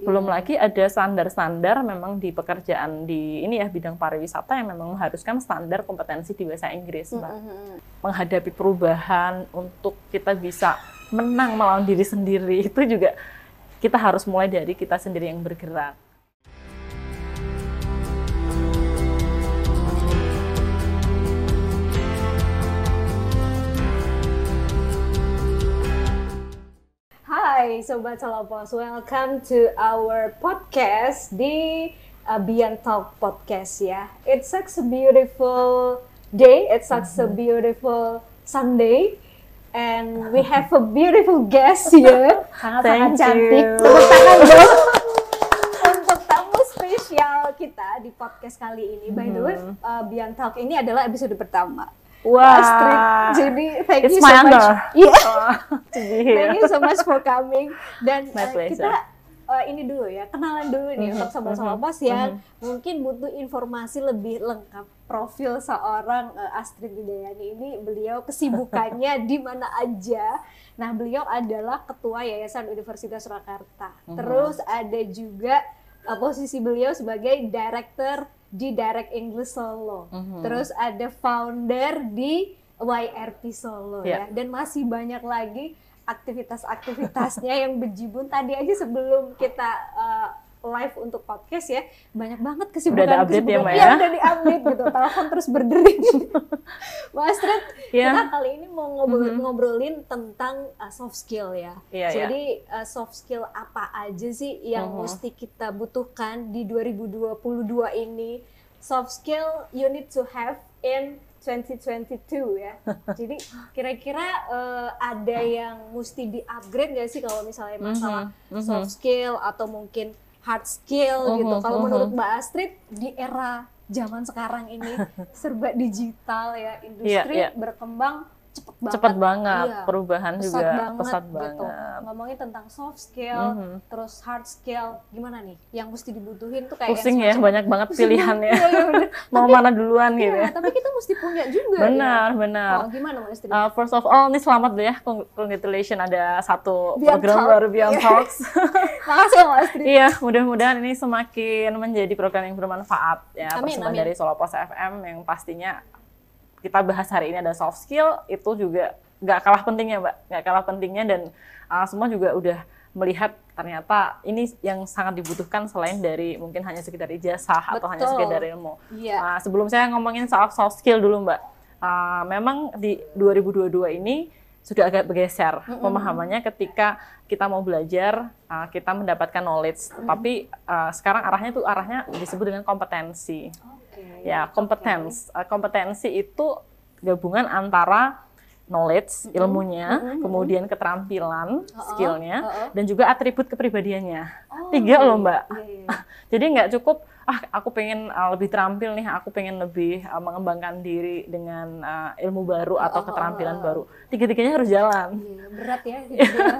Belum lagi ada standar-standar memang di pekerjaan di ini ya bidang pariwisata yang memang mengharuskan standar kompetensi di bahasa Inggris, Mbak. Mm-mm. Menghadapi perubahan untuk kita bisa menang melawan diri sendiri itu juga kita harus mulai dari kita sendiri yang bergerak. Hai Sobat Salopos, welcome to our podcast di uh, Beyond Talk Podcast ya. It's such a beautiful day, it's such a beautiful Sunday, and we have a beautiful guest here, sangat-sangat cantik. Tepuk tangan dong untuk tamu spesial kita di podcast kali ini. By the way, uh, Beyond Talk ini adalah episode pertama. Wah, Astrid, jadi thank it's you so much. Iya. Oh. Thank you so much for coming. Dan uh, kita uh, ini dulu ya, kenalan dulu nih Mhm, untuk sobat mhm, sobat yang mungkin butuh informasi lebih lengkap profil seorang uh, Astrid Widayani ini. Beliau kesibukannya di mana aja. Nah, beliau adalah ketua Yayasan Universitas Surakarta. Mhm. Terus ada juga uh, posisi beliau sebagai director di Direct English Solo. Mhm. Terus ada founder di YRP Solo ya. Ya. Dan masih banyak lagi aktivitas-aktivitasnya yang berjibun. Tadi aja sebelum kita uh, live untuk podcast ya, banyak banget kesibukan. Udah ada update ya, Mbak, Iya, ya? udah di-update gitu. Telepon terus berdering. Mas Astrid, Iya. kita kali ini mau ngobrol- Mhm. ngobrolin tentang uh, soft skill ya. Iya, iya. Jadi uh, soft skill apa aja sih yang Mhm. mesti kita butuhkan di 2022 ini? Soft skill you need to have in 2022 ya. Jadi kira-kira uh, ada yang mesti di-upgrade nggak sih kalau misalnya masalah Mhm, mhm. soft skill atau mungkin hard skill gitu. Mhm, Kalau mhm. menurut Mbak Astrid di era zaman sekarang ini serba digital ya, industri iya. berkembang cepet banget. Cepet banget, Iya. perubahan pesat juga banget pesat gitu. banget. Ngomongin tentang soft skill, Mhm. terus hard skill, gimana nih? Yang mesti dibutuhin tuh kayak Pusing ya, banyak banget pilihannya. Iya, iya. Mau mana duluan gitu Iya, ya. tapi kita mesti punya juga. Benar, ya. benar. Oh, gimana Astrid? Uh, first of all, ini selamat dulu ya, Cong- congratulations ada satu Beyond program Talk. baru Beyond Iya. Talks. Makasih ya Mbak Astrid. iya, mudah-mudahan ini semakin menjadi program yang bermanfaat ya, Amin, amin. dari Solo Pos FM yang pastinya kita bahas hari ini ada soft skill, itu juga nggak kalah pentingnya, Mbak. Nggak kalah pentingnya dan uh, semua juga udah melihat ternyata ini yang sangat dibutuhkan selain dari mungkin hanya sekedar ijazah atau hanya sekedar ilmu. Iya. Nah, sebelum saya ngomongin soal soft skill dulu, Mbak. Uh, memang di 2022 ini sudah agak bergeser pemahamannya ketika kita mau belajar, uh, kita mendapatkan knowledge. Tapi uh, sekarang arahnya tuh arahnya disebut dengan kompetensi. Oke. Ya, kompetens. Uh, kompetensi itu gabungan antara knowledge, ilmunya, kemudian keterampilan, skillnya, uh-uh. dan juga atribut kepribadiannya. Oh, Tiga loh, Mbak. Iya, iya, iya. Jadi nggak cukup ah aku pengen uh, lebih terampil nih, aku pengen lebih uh, mengembangkan diri dengan uh, ilmu baru atau oh, keterampilan oh. baru. Tiga-tiganya harus jalan. Iya, berat ya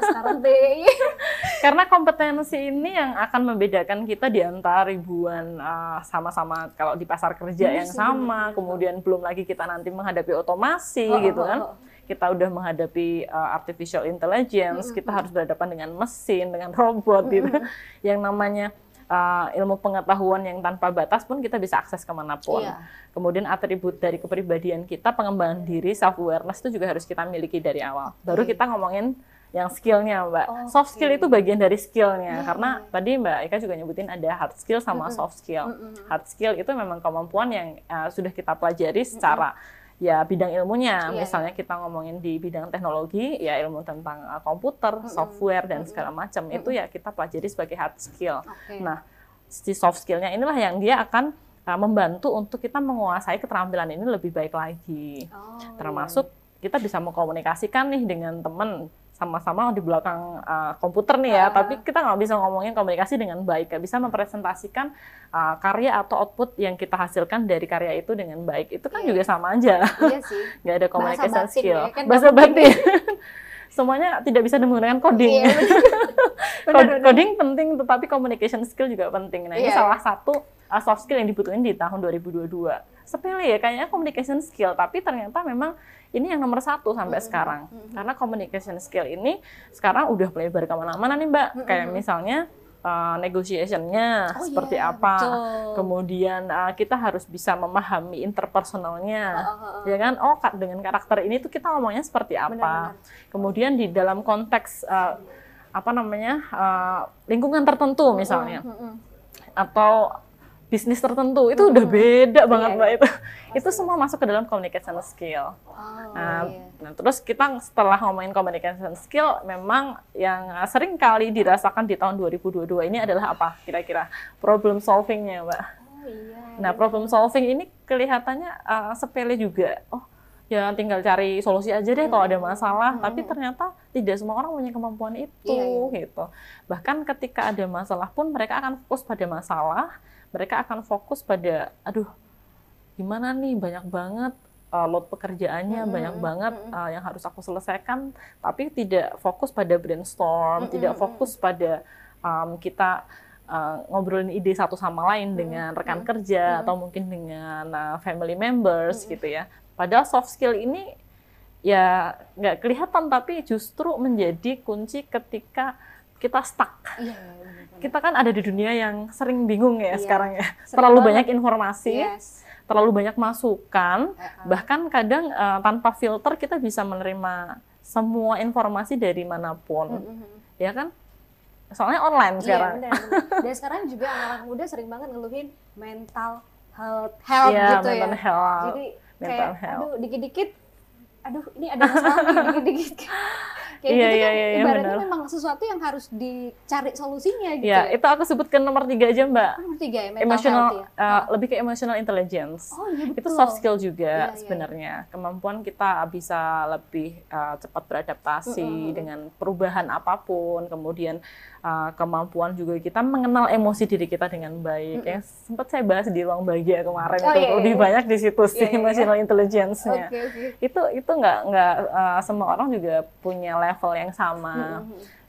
sekarang deh. Karena kompetensi ini yang akan membedakan kita di antara ribuan uh, sama-sama kalau di pasar kerja Bener yang sama, bener. kemudian belum lagi kita nanti menghadapi otomasi Oh, oh, gitu oh, kan. oh. Kita udah menghadapi uh, artificial intelligence, kita harus berhadapan dengan mesin, dengan robot gitu. Yang namanya uh, ilmu pengetahuan yang tanpa batas pun kita bisa akses ke mana pun. Iya. Kemudian atribut dari kepribadian kita, pengembangan diri, self awareness itu juga harus kita miliki dari awal. Baru kita ngomongin yang skillnya, Mbak. Soft skill itu bagian dari skillnya, karena tadi Mbak Eka juga nyebutin ada hard skill sama soft skill. Hard skill itu memang kemampuan yang uh, sudah kita pelajari secara ya bidang ilmunya. Iya, Misalnya kita ngomongin di bidang teknologi, ya ilmu tentang uh, komputer, software dan segala macam itu ya kita pelajari sebagai hard skill. Oke. Nah, si soft skillnya inilah yang dia akan uh, membantu untuk kita menguasai keterampilan ini lebih baik lagi. Oh, Termasuk kita bisa mengkomunikasikan nih dengan teman sama-sama di belakang uh, komputer nih ya, tapi kita nggak bisa ngomongin komunikasi dengan baik, nggak bisa mempresentasikan uh, karya atau output yang kita hasilkan dari karya itu dengan baik. Itu kan juga sama aja, Iya sih. nggak ada batin skill. ya, kan Bahasa batin. Semuanya tidak bisa menggunakan coding. Iya, bener. Bener, Cod- bener. Coding penting, tetapi communication skill juga penting. Nah, ini Iya, salah satu uh, soft skill yang dibutuhin di tahun 2022. Sepele ya, kayaknya communication skill, tapi ternyata memang ini yang nomor satu sampai sekarang. Karena communication skill ini sekarang udah melebar ke mana-mana nih Mbak. Kayak misalnya uh, negotiationnya Oh, seperti iya, apa. betul. Kemudian uh, kita harus bisa memahami interpersonalnya, oh, oh. ya kan? Oh, dengan karakter ini tuh kita ngomongnya seperti apa. Benar-benar. Kemudian di dalam konteks uh, apa namanya uh, lingkungan tertentu misalnya, Mm-mm. atau bisnis tertentu itu udah beda banget Iya, mbak iya. itu. Itu semua masuk ke dalam communication skill. Oh, Nah, iya. nah, terus kita setelah ngomongin communication skill, memang yang sering kali dirasakan di tahun 2022 ini adalah apa kira-kira? Problem solvingnya, Mbak. Oh iya. Nah, problem solving ini kelihatannya uh, sepele juga. Oh, ya tinggal cari solusi aja deh kalau ada masalah. Tapi ternyata tidak semua orang punya kemampuan itu, Iya, gitu. Bahkan ketika ada masalah pun mereka akan fokus pada masalah. Mereka akan fokus pada, aduh, gimana nih? Banyak banget uh, load pekerjaannya, banyak banget uh, yang harus aku selesaikan. Tapi tidak fokus pada brainstorm, tidak fokus pada um, kita uh, ngobrolin ide satu sama lain dengan rekan kerja atau mungkin dengan uh, family members gitu ya. Padahal soft skill ini ya nggak kelihatan tapi justru menjadi kunci ketika kita stuck. Iya, benar-benar. Kita kan ada di dunia yang sering bingung ya Iya, sekarang ya. sering Terlalu banget. banyak informasi, Yes. terlalu banyak masukan, Uh-uh. bahkan kadang uh, tanpa filter kita bisa menerima semua informasi dari mana pun. Mm-mm. Ya kan? Soalnya online sekarang. Iya, benar, benar. Dan sekarang juga anak-anak muda sering banget ngeluhin mental health, health Iya, gitu mental ya. health. Jadi mental kayak, health. aduh dikit-dikit, aduh ini ada masalah dikit-dikit. Kayak Iya, gitu iya, kan iya, iya, ibaratnya benar. memang sesuatu yang harus dicari solusinya gitu ya. itu aku sebutkan nomor tiga aja Mbak. Nomor tiga ya, Emotional, health ya. uh, lebih ke emotional intelligence. Oh iya betul. itu soft skill juga Iya, iya. sebenarnya kemampuan kita bisa lebih uh, cepat beradaptasi dengan perubahan apa pun kemudian uh, kemampuan juga kita mengenal emosi diri kita dengan baik ya sempat saya bahas di ruang bahagia kemarin Oh, itu iya, iya, lebih iya. banyak di situ sih emotional intelligence-nya Oke, oke. itu itu nggak nggak uh, semua orang juga punya level yang sama.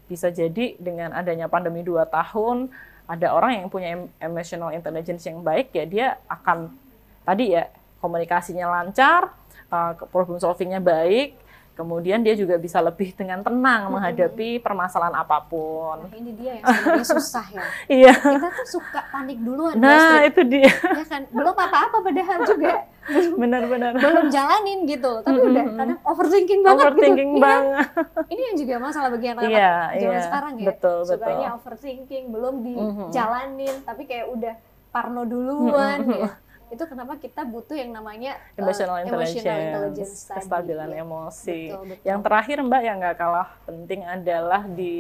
Bisa jadi dengan adanya pandemi dua tahun ada orang yang punya em- emotional intelligence yang baik ya dia akan tadi ya komunikasinya lancar uh, problem solvingnya baik kemudian dia juga bisa lebih dengan tenang menghadapi permasalahan apa pun Nah ini dia yang sebenarnya susah ya. iya Kita tuh suka panik duluan. nah itu dia ya kan belum apa-apa padahal juga benar-benar belum jalanin gitu tapi udah kadang overthinking banget overthinking gitu. Banget ini yang juga masalah bagi anak-anak Iya, zaman iya. sekarang ya Betul, sukanya betul. overthinking belum Mhm. dijalanin tapi kayak udah parno duluan Mhm. ya itu kenapa kita butuh yang namanya uh, emotional intelligence, emotional intelligence tadi, kestabilan ya. emosi. Betul, betul. Yang terakhir Mbak yang nggak kalah penting adalah di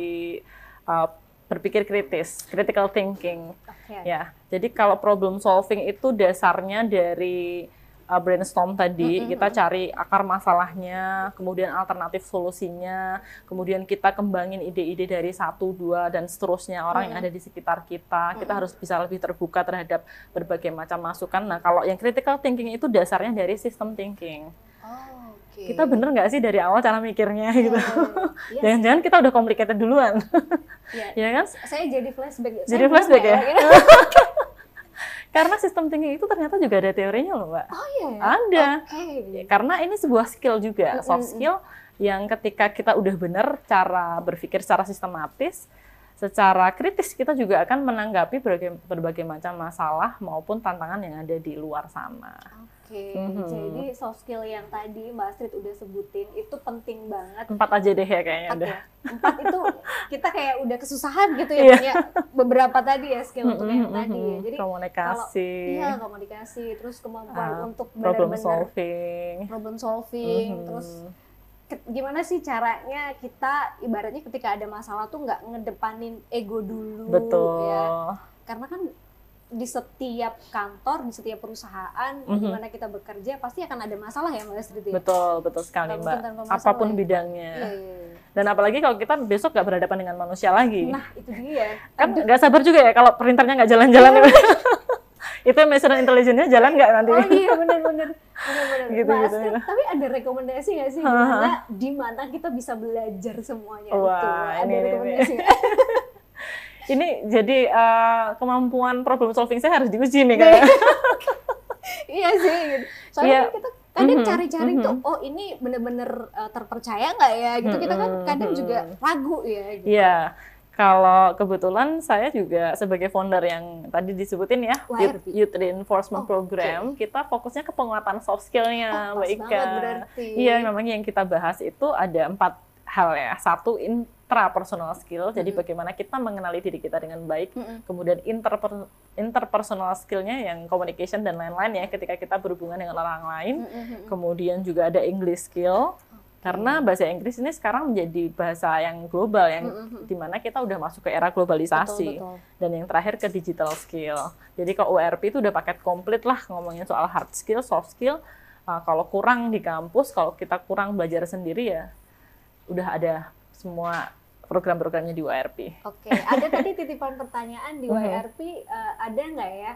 uh, berpikir kritis, critical thinking. Oke. Ya, jadi kalau problem solving itu dasarnya dari uh, brainstorm tadi, kita cari akar masalahnya, kemudian alternatif solusinya, kemudian kita kembangin ide-ide dari satu, dua, dan seterusnya orang yang ada di sekitar kita. Kita harus bisa lebih terbuka terhadap berbagai macam masukan. Nah, kalau yang critical thinking itu dasarnya dari system thinking. Oh, oke. Kita bener nggak sih dari awal cara mikirnya gitu? Iya, Jangan-jangan kita udah complicated duluan, iya. ya kan? saya jadi flashback Jadi Saya flashback ya? Karena sistem thinking itu ternyata juga ada teorinya loh, Mbak. oh iya ya? Ada. oke Karena ini sebuah skill juga, soft skill yang ketika kita udah benar cara berpikir secara sistematis, secara kritis kita juga akan menanggapi berbagai, berbagai macam masalah maupun tantangan yang ada di luar sana. Oke, Mhm. jadi soft skill yang tadi Mbak Astrid udah sebutin itu penting banget. Empat aja deh ya kayaknya Empat udah. ya. Empat itu kita kayak udah kesusahan gitu ya punya beberapa tadi ya skill untuk yang Mhm, tadi ya. mhm. Jadi komunikasi, kalau iya komunikasi, terus kemampuan ah, untuk problem benar-benar solving. problem solving, Mhm. terus gimana sih caranya kita ibaratnya ketika ada masalah tuh nggak ngedepanin ego dulu betul. ya karena kan di setiap kantor di setiap perusahaan Mhm. di mana kita bekerja pasti akan ada masalah ya Mbak ya? Betul, betul sekali Mbak. Apa pun ya. bidangnya. Iya, iya, iya. Dan apalagi kalau kita besok nggak berhadapan dengan manusia lagi. nah itu dia kan nggak sabar juga ya kalau printernya nggak jalan-jalan. itu emotional intelligence-nya jalan nggak nanti? oh iya benar-benar benar-benar Gitu, gitu, gitu. tapi ada rekomendasi nggak sih gimana di mana kita bisa belajar semuanya Wah, itu ada ini, ini, rekomendasi nggak? Ini jadi eh, kemampuan problem solving saya harus diuji nih kayaknya. iya sih gitu. soalnya Iya. kan kita kadang Mhm, cari-cari mhm. tuh oh ini bener-bener uh, terpercaya nggak ya gitu kita kan Mhm, kadang juga ragu ya gitu. Iya, Kalau kebetulan saya juga sebagai founder yang tadi disebutin ya, Youth, Youth Reinforcement oh, Program, okay. kita fokusnya ke penguatan soft skillnya, oh, Mbak Ika. Iya, memang yang kita bahas itu ada empat hal ya. Satu intrapersonal skill, mm -hmm. jadi bagaimana kita mengenali diri kita dengan baik. Mm -hmm. Kemudian interper interpersonal skillnya yang communication dan lain-lain ya, ketika kita berhubungan dengan orang lain. Mm -hmm. Kemudian juga ada English skill karena bahasa Inggris ini sekarang menjadi bahasa yang global yang mm-hmm. di mana kita udah masuk ke era globalisasi betul, betul. dan yang terakhir ke digital skill jadi ke URP itu udah paket komplit lah ngomongin soal hard skill soft skill uh, kalau kurang di kampus kalau kita kurang belajar sendiri ya udah ada semua program-programnya di URP. Oke, ada tadi titipan pertanyaan di URP uh, eh, ada nggak ya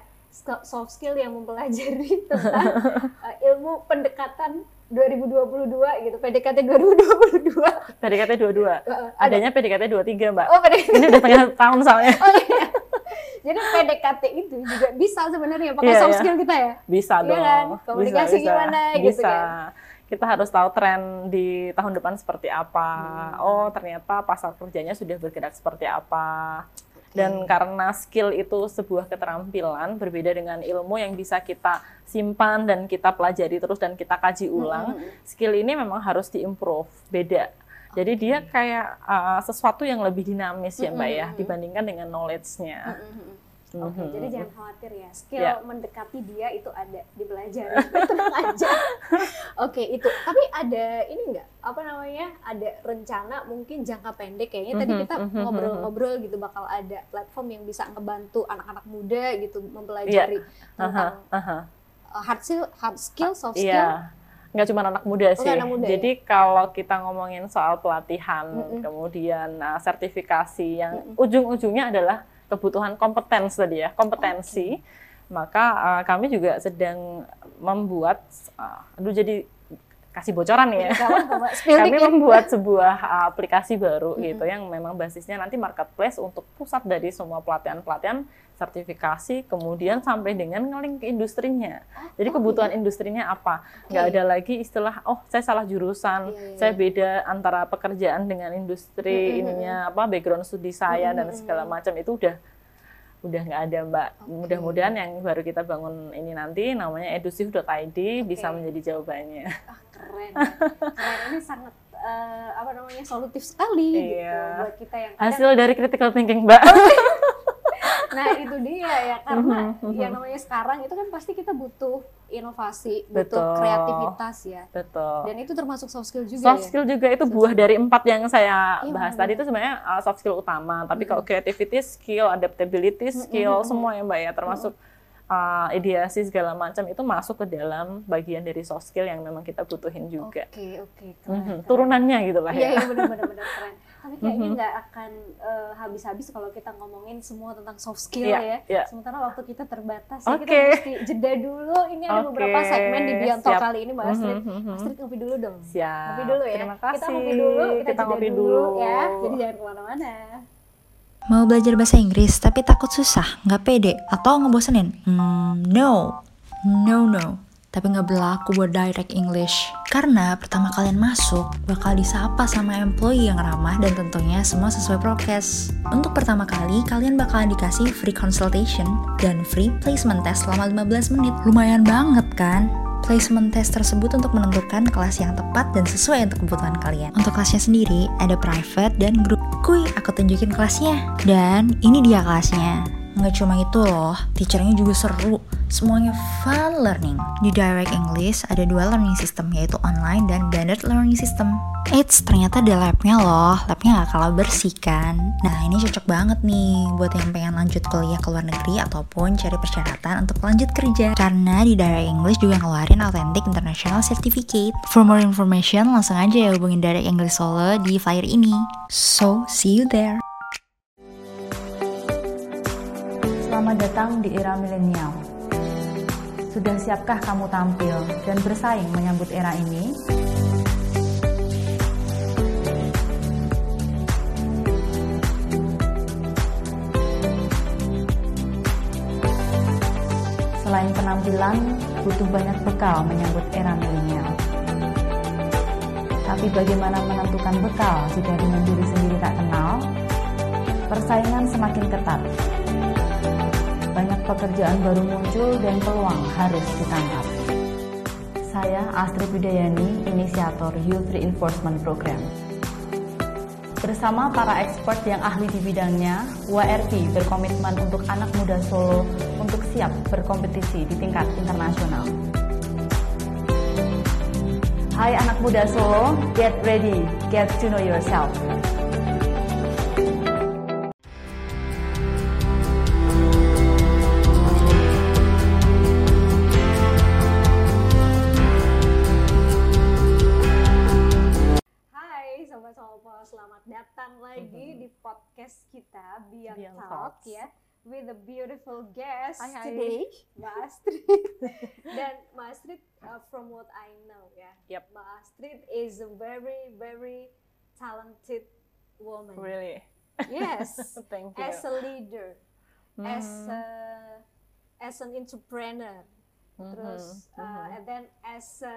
soft skill yang mempelajari tentang uh, ilmu pendekatan 2022 gitu, PDKT 2022. PDKT 22. Uh, Adanya PDKT 23, Mbak. Oh, PDKT. Ini udah tengah tahun soalnya. Oh, iya. Jadi PDKT itu juga bisa sebenarnya pakai yeah, soft yeah. skill kita ya? Bisa iya dong. Kan? Komunikasi bisa, gimana bisa. gitu kan. Kita harus tahu tren di tahun depan seperti apa. Hmm. Oh, ternyata pasar kerjanya sudah bergerak seperti apa dan karena skill itu sebuah keterampilan berbeda dengan ilmu yang bisa kita simpan dan kita pelajari terus dan kita kaji ulang. Hmm. Skill ini memang harus diimprove, beda. Jadi dia kayak uh, sesuatu yang lebih dinamis ya Mbak ya dibandingkan dengan knowledge-nya. Oke, okay, mm -hmm. jadi jangan khawatir ya. Skill yeah. mendekati dia itu ada dipelajari. Tenang aja. Oke, okay, itu. Tapi ada ini enggak? Apa namanya? Ada rencana mungkin jangka pendek kayaknya. Tadi kita ngobrol-ngobrol gitu bakal ada platform yang bisa ngebantu anak-anak muda gitu mempelajari yeah. tentang uh -huh. Uh, hard skill, hard skill, soft skill. Yeah nggak cuma anak muda sih. Oh, anak muda, Jadi ya? kalau kita ngomongin soal pelatihan, mm -hmm. kemudian uh, sertifikasi yang mm -hmm. ujung-ujungnya adalah kebutuhan kompetensi tadi ya, kompetensi. Okay. Maka uh, kami juga sedang membuat, uh, aduh jadi kasih bocoran ya. kami membuat sebuah aplikasi baru mm -hmm. gitu yang memang basisnya nanti marketplace untuk pusat dari semua pelatihan-pelatihan sertifikasi, kemudian sampai dengan ngeling ke industrinya. Jadi oh, kebutuhan iya. industrinya apa? Nggak okay. ada lagi istilah, oh saya salah jurusan, yeah, yeah. saya beda antara pekerjaan dengan industri mm -hmm. ininya apa background studi saya mm -hmm. dan segala macam itu udah udah nggak ada mbak. Okay. Mudah-mudahan yang baru kita bangun ini nanti namanya edusif.id okay. bisa menjadi jawabannya. Oh, keren, keren ini sangat uh, apa namanya solutif sekali iya. gitu buat kita yang hasil dari critical thinking mbak. nah itu dia ya karena mm -hmm. yang namanya sekarang itu kan pasti kita butuh inovasi butuh betul. kreativitas ya betul dan itu termasuk soft skill juga soft ya? skill juga itu soft buah skill. dari empat yang saya iya, bahas tadi itu sebenarnya uh, soft skill utama tapi mm -hmm. kalau creativity skill adaptability skill mm -hmm. semua ya mbak ya termasuk mm -hmm uh, ideasi segala macam itu masuk ke dalam bagian dari soft skill yang memang kita butuhin juga. Oke, okay, oke. Okay, mm -hmm. Turunannya gitu lah iya, ya. Iya, iya benar-benar keren tapi kayaknya nggak mm -hmm. akan uh, habis-habis kalau kita ngomongin semua tentang soft skill yeah, ya. Yeah. Sementara waktu kita terbatas okay. ya kita mesti jeda dulu. Ini ada okay. beberapa segmen di Bianto kali ini Mbak Astrid. Mm -hmm. Astrid ngopi dulu dong. Siap. Ngopi dulu ya. Terima kasih. Kita ngopi dulu, kita, kita ngopi dulu, dulu ya. Jadi jangan ke mana-mana. Mau belajar bahasa Inggris tapi takut susah, nggak pede, atau ngebosenin? Hmm, no, no, no tapi nggak berlaku buat direct English. Karena pertama kalian masuk, bakal disapa sama employee yang ramah dan tentunya semua sesuai prokes. Untuk pertama kali, kalian bakalan dikasih free consultation dan free placement test selama 15 menit. Lumayan banget kan? Placement test tersebut untuk menentukan kelas yang tepat dan sesuai untuk kebutuhan kalian. Untuk kelasnya sendiri, ada private dan grup. Kuy, aku tunjukin kelasnya. Dan ini dia kelasnya. Nggak cuma itu loh, teachernya juga seru. Semuanya fun learning. Di Direct English ada dua learning system, yaitu online dan blended learning system. Eits, ternyata ada labnya loh. Labnya nggak kalah bersih kan? Nah, ini cocok banget nih buat yang pengen lanjut kuliah ke luar negeri ataupun cari persyaratan untuk lanjut kerja. Karena di Direct English juga ngeluarin Authentic International Certificate. For more information, langsung aja ya hubungin Direct English Solo di flyer ini. So, see you there. Selamat datang di era milenial. Sudah siapkah kamu tampil dan bersaing menyambut era ini? Selain penampilan, butuh banyak bekal menyambut era milenial. Tapi bagaimana menentukan bekal jika dengan diri sendiri tak kenal? Persaingan semakin ketat. Pekerjaan baru muncul dan peluang harus ditangkap. Saya Astrid Widayani, inisiator Youth Reinforcement Program. Bersama para expert yang ahli di bidangnya, WRP berkomitmen untuk anak muda Solo untuk siap berkompetisi di tingkat internasional. Hai anak muda Solo, get ready, get to know yourself. Talk ya with a beautiful guest Hai, hai. today, Astrid. Mbak Astrid, uh, from what I know ya, Yep. Astrid is a very very talented woman. Really. Yes, Thank you. as a leader, as Mhm. a, as an entrepreneur, Mhm, terus uh, mhm. and then as a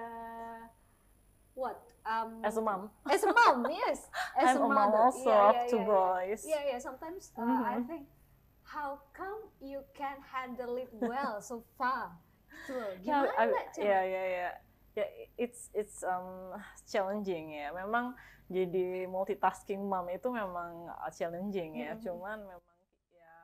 what? Um, As a mom. as a mom, yes. As I'm a mom mother. also yeah, of yeah, two yeah, boys. Yeah, yeah. Sometimes uh, I Mhm. think, how come you can handle it well so far? So, Yeah, gimana cara? ya ya ya ya it's it's um challenging ya memang jadi multitasking mom itu memang uh, challenging ya Mhm. cuman memang ya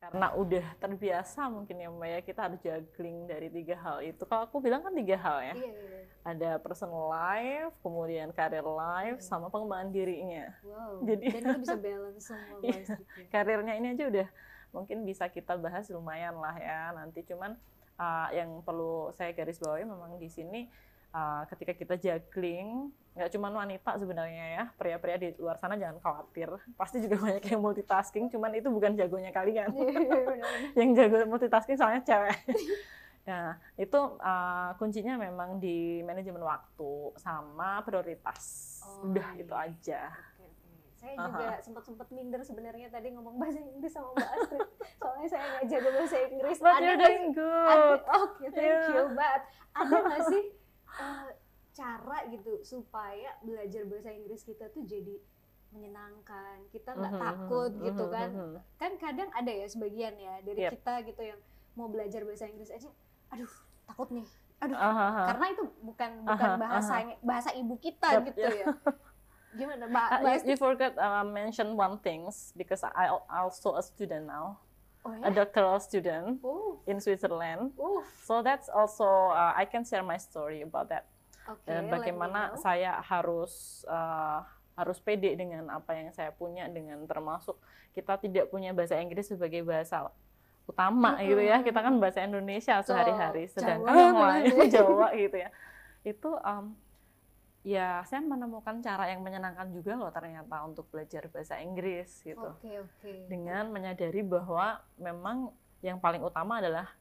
karena udah terbiasa mungkin ya mbak ya kita harus juggling dari tiga hal itu kalau aku bilang kan tiga hal ya Iya, iya, iya. ada personal life kemudian career life Mhm. sama pengembangan dirinya Wow. Jadi- Dan itu bisa balance semua Iya. Astrid. karirnya ini aja udah mungkin bisa kita bahas lumayan lah ya nanti cuman uh, yang perlu saya garis bawahi memang di sini uh, ketika kita juggling nggak cuma wanita sebenarnya ya pria-pria di luar sana jangan khawatir pasti juga banyak yang multitasking cuman itu bukan jagonya kalian Iya, iya, benar-benar. yang jago multitasking soalnya cewek Nah, itu uh, kuncinya memang di manajemen waktu sama prioritas. Oh, Udah iya. itu aja. Saya juga sempat-sempat minder sebenarnya tadi ngomong bahasa Inggris sama Mbak Astrid. Soalnya saya nggak jago bahasa Inggris. But Ada you're good. Oke, thank Yeah. you. But ada nggak sih eh, cara gitu supaya belajar bahasa Inggris kita tuh jadi menyenangkan, kita nggak Mhm, takut mhm, gitu kan? mhm. Kan kadang ada ya sebagian ya dari Yep. kita gitu yang mau belajar bahasa Inggris aja, aduh takut nih, aduh Aha, aha. karena itu bukan bukan Aha, bahasa bahasa ibu kita Yep, gitu yeah. ya. Gimana, Mbak? Uh, you, you forgot uh, mention one things because I al- also a student now, Oh a doctoral student Oh, in Switzerland. uh, So that's also uh, I can share my story about that. Dan let me bagaimana saya harus uh, harus pede dengan apa yang saya punya dengan termasuk kita tidak punya bahasa Inggris sebagai bahasa utama Mm-mm. gitu ya. Kita kan bahasa Indonesia sehari-hari sedangkan Jawa yang lain. Jawa gitu ya. Itu um, ya saya menemukan cara yang menyenangkan juga loh ternyata untuk belajar bahasa Inggris gitu Oke, oke. dengan menyadari bahwa memang yang paling utama adalah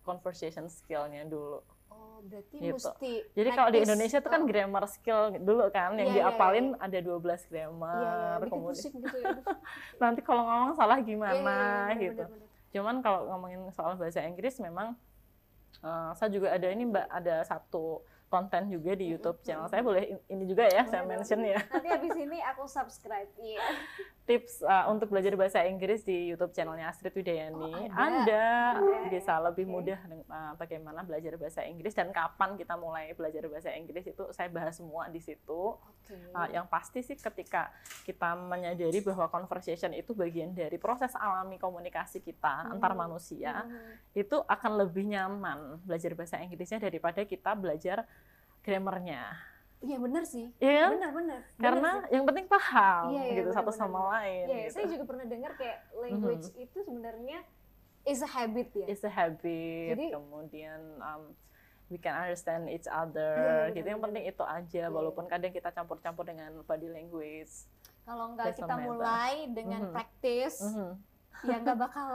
conversation skill-nya dulu. Oh, berarti Gitu. mesti Jadi kalau di. Indonesia itu kan Oh, grammar skill dulu kan yang Iya, iya, diapalin iya. ada 12 Iya, iya, grammar bikin kemudian pusing gitu ya. Nanti kalau ngomong salah Iya, gimana iya, iya, gitu. bener, bener, bener. Cuman kalau ngomongin soal bahasa Inggris memang eh, saya juga ada ini Mbak ada satu konten juga di YouTube channel saya boleh in- ini juga ya saya mention ya Nanti habis ini aku subscribe. Iya. tips uh, untuk belajar bahasa Inggris di YouTube channelnya Astrid Widayani Oh, ada. ada Ada, bisa lebih oke. mudah uh, bagaimana belajar bahasa Inggris dan kapan kita mulai belajar bahasa Inggris itu saya bahas semua di situ Oke. Uh, yang pasti sih ketika kita menyadari bahwa conversation itu bagian dari proses alami komunikasi kita Hmm. antar manusia Hmm. itu akan lebih nyaman belajar bahasa Inggrisnya daripada kita belajar grammarnya Iya benar sih. Iya kan? Benar, benar. Karena sih. yang penting paham Iya, iya, gitu satu benar-benar. sama lain Iya, gitu. saya juga pernah dengar kayak language itu sebenarnya is a habit ya. It's a habit Jadi- kemudian um, we can understand each other Iya, gitu yang benar-benar. penting itu aja Iya. walaupun kadang kita campur-campur dengan body language Kalau nggak Doesn't kita matter. mulai dengan Mhm. practice, Mhm, ya nggak bakal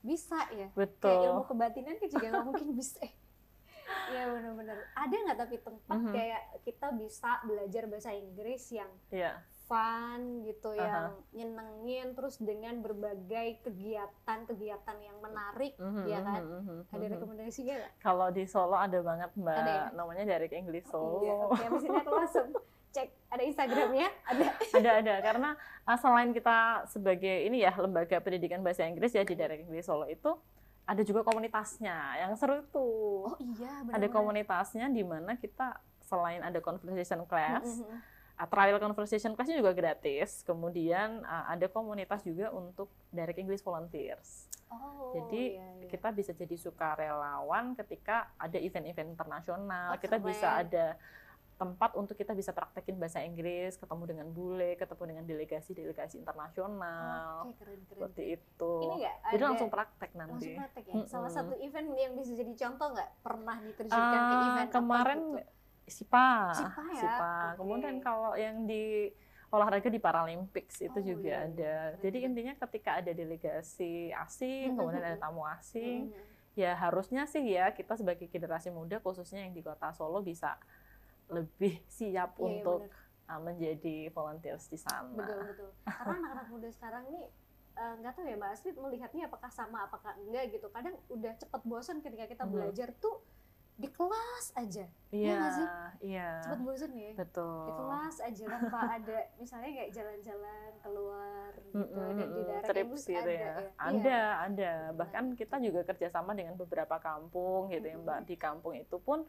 bisa ya. Kayak betul ilmu kebatinan kan juga nggak mungkin bisa. Iya benar-benar. Ada nggak tapi tempat Mhm. kayak kita bisa belajar bahasa Inggris yang Iya. fun gitu, Aha. yang nyenengin, terus dengan berbagai kegiatan-kegiatan yang menarik, Mhm, ya kan? mhm, mhm, Ada mhm. rekomendasi nggak? Kalau di Solo ada banget mbak, Ada ya? namanya Direct English Oh, iya. Solo. Oke, habis ini aku langsung cek ada Instagramnya ada ada ada karena uh, selain kita sebagai ini ya lembaga pendidikan bahasa Inggris ya di daerah Inggris Solo itu ada juga komunitasnya yang seru tuh oh iya ada benar komunitasnya di mana kita selain ada conversation class Mm-mm. uh, trial conversation classnya juga gratis kemudian uh, ada komunitas juga untuk direct English volunteers oh jadi iya, iya. kita bisa jadi sukarelawan ketika ada event-event internasional Oh, kita keren. bisa ada tempat untuk kita bisa praktekin bahasa Inggris ketemu dengan bule ketemu dengan delegasi-delegasi internasional Oke, keren keren seperti itu Ini jadi ada- langsung praktek nanti langsung praktek ya Mm-mm. salah satu event yang bisa jadi contoh nggak pernah diterjunkan ke Ah, event apa kemarin gitu? SIPA, SIPA ya? Oke. Kemudian kalau yang di olahraga di Paralympics itu Oh, juga iya, iya. ada. Jadi intinya ketika ada delegasi asing, kemudian ada tamu asing, Mm. ya harusnya sih ya kita sebagai generasi muda khususnya yang di kota Solo bisa lebih siap Iya, iya, untuk uh, menjadi volunteers di sana. betul betul karena anak-anak muda sekarang nih eh, nggak tahu ya mbak Astrid melihatnya apakah sama apakah enggak gitu kadang udah cepet bosan ketika kita Mhm. belajar tuh di kelas aja Iya, nggak sih? iya. cepet bosan ya Betul. di kelas aja tanpa ada misalnya kayak jalan-jalan keluar gitu Mm-mm, dan di mm-mm, daerah kampus gitu ada ya. ya Ada, Iya. ada. Bahkan kita juga kerjasama dengan beberapa kampung gitu ya Mbak. Di kampung itu pun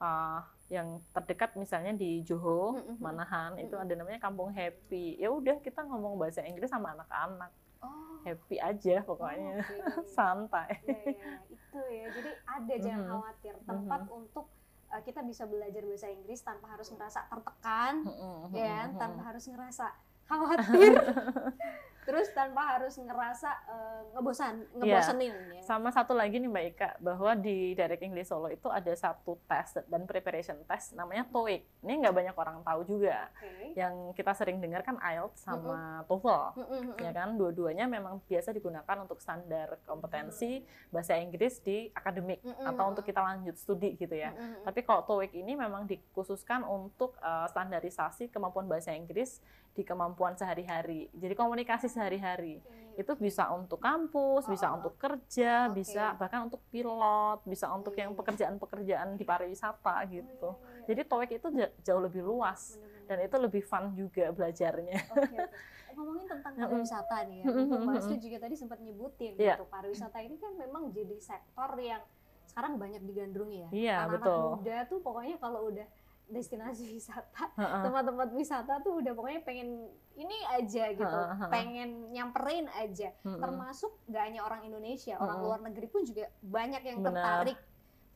uh, yang terdekat misalnya di Johor. Manahan itu ada namanya Kampung Happy. Ya udah kita ngomong bahasa Inggris sama anak-anak. oh Happy aja pokoknya. oke. Santai. Iya, iya, iya. itu ya jadi ada jangan Mhm. khawatir tempat untuk uh, kita bisa belajar bahasa Inggris tanpa harus merasa tertekan Mm-mm, ya kan? tanpa harus ngerasa khawatir terus tanpa harus ngerasa uh, ngebosan ngebosenin ya Sama satu lagi nih Mbak Ika, bahwa di Direct English Solo itu ada satu tes dan preparation test namanya TOEIC. Ini nggak banyak orang tahu juga. oke Yang kita sering dengar kan IELTS sama TOEFL. Mm-mm, ya kan dua-duanya memang biasa digunakan untuk standar kompetensi bahasa Inggris di akademik Mm-mm. atau untuk kita lanjut studi gitu ya. mm-mm. Tapi kalau TOEIC ini memang dikhususkan untuk uh, standarisasi kemampuan bahasa Inggris di kemampuan sehari-hari. Jadi komunikasi sehari-hari. Itu bisa untuk kampus, bisa Oh, oh, oh. untuk kerja, Oke. bisa bahkan untuk pilot, bisa untuk yang iya. pekerjaan-pekerjaan di pariwisata gitu. Oh, iya, iya. Jadi TOEIC itu ja- jauh lebih luas Benar-benar. dan itu lebih fun juga belajarnya. Oke, oke. Ngomongin tentang pariwisata nih ya, mm-mm. Astrid juga tadi sempat nyebutin Iya. gitu, pariwisata ini kan memang jadi sektor yang sekarang banyak digandrungi ya. Iya, Anak-anak betul. muda tuh pokoknya kalau udah destinasi wisata, tempat-tempat wisata tuh udah pokoknya pengen ini aja gitu, ha. pengen nyamperin aja. Termasuk gak hanya orang Indonesia, orang luar negeri pun juga banyak yang Benar. tertarik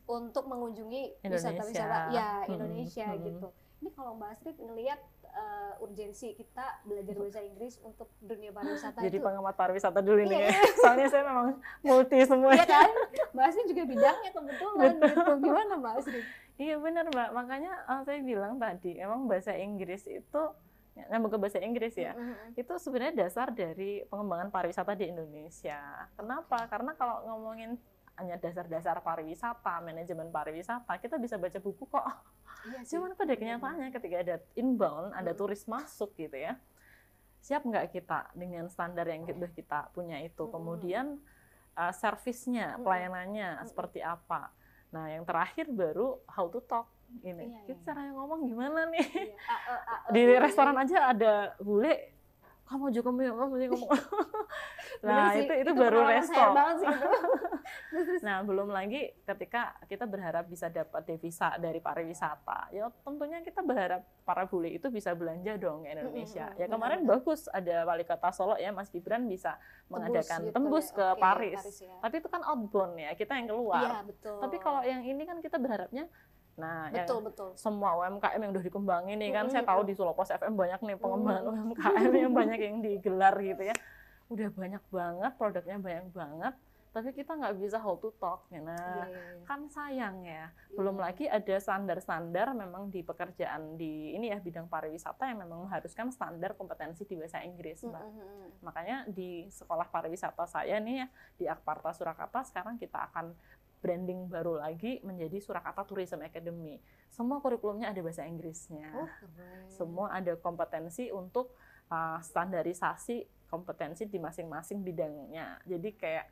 untuk mengunjungi wisata-wisata ya. Indonesia gitu. Ini kalau Mbak Astrid ngelihat uh, urgensi kita belajar bahasa Inggris untuk dunia pariwisata Jadi itu. pengamat pariwisata dulu nih Iya, ya. Soalnya saya memang multi semua. Iya kan? Mbak Astrid juga bidangnya kebetulan gitu. Gimana Mbak Astrid? Iya benar Mbak. Makanya eh, saya bilang tadi, emang bahasa Inggris itu, nyambung ke bahasa Inggris ya, Mm-mm. itu sebenarnya dasar dari pengembangan pariwisata di Indonesia. Kenapa? Karena kalau ngomongin hanya dasar-dasar pariwisata, manajemen pariwisata, kita bisa baca buku kok. Iya sih. Cuman pada kenyataannya ketika ada inbound, ada Mm. turis masuk gitu ya, siap nggak kita dengan standar yang sudah kita punya itu? Mm. Kemudian uh, servisnya, Mm. pelayanannya seperti apa? Nah, yang terakhir baru how to talk ini. Iya, Kita iya. cara ngomong gimana nih? Iya. A, e, a, e, Di restoran aja ada bule kamu juga kamu juga ngomong. nah, sih, itu itu, baru pengalaman resto. saya banget sih itu. Nah, belum lagi ketika kita berharap bisa dapat devisa dari pariwisata, ya tentunya kita berharap para bule itu bisa belanja dong ke Indonesia. Mm-mm, Ya kemarin benar-benar. bagus ada wali kota Solo ya, Mas Gibran bisa mengadakan gitu tembus ya, ke oke, Paris. Paris ya. Tapi itu kan outbound ya, kita yang keluar. Iya betul. Tapi kalau yang ini kan kita berharapnya, nah yang betul betul. semua UMKM yang udah dikembangin nih kan, Mm-mm. saya tahu di Pos FM banyak nih pengembangan UMKM yang banyak yang digelar gitu ya. Udah banyak banget, produknya banyak banget, tapi kita nggak bisa how to talk. ya. Nah, kan sayang ya. Belum lagi ada standar-standar memang di pekerjaan di ini ya bidang pariwisata yang memang mengharuskan standar kompetensi di bahasa Inggris, Mbak. Mm-mm. Makanya di sekolah pariwisata saya nih ya di Akparta Surakarta sekarang kita akan branding baru lagi menjadi Surakarta Tourism Academy. Semua kurikulumnya ada bahasa Inggrisnya. Oh, keren. Semua ada kompetensi untuk uh, standarisasi kompetensi di masing-masing bidangnya. Jadi kayak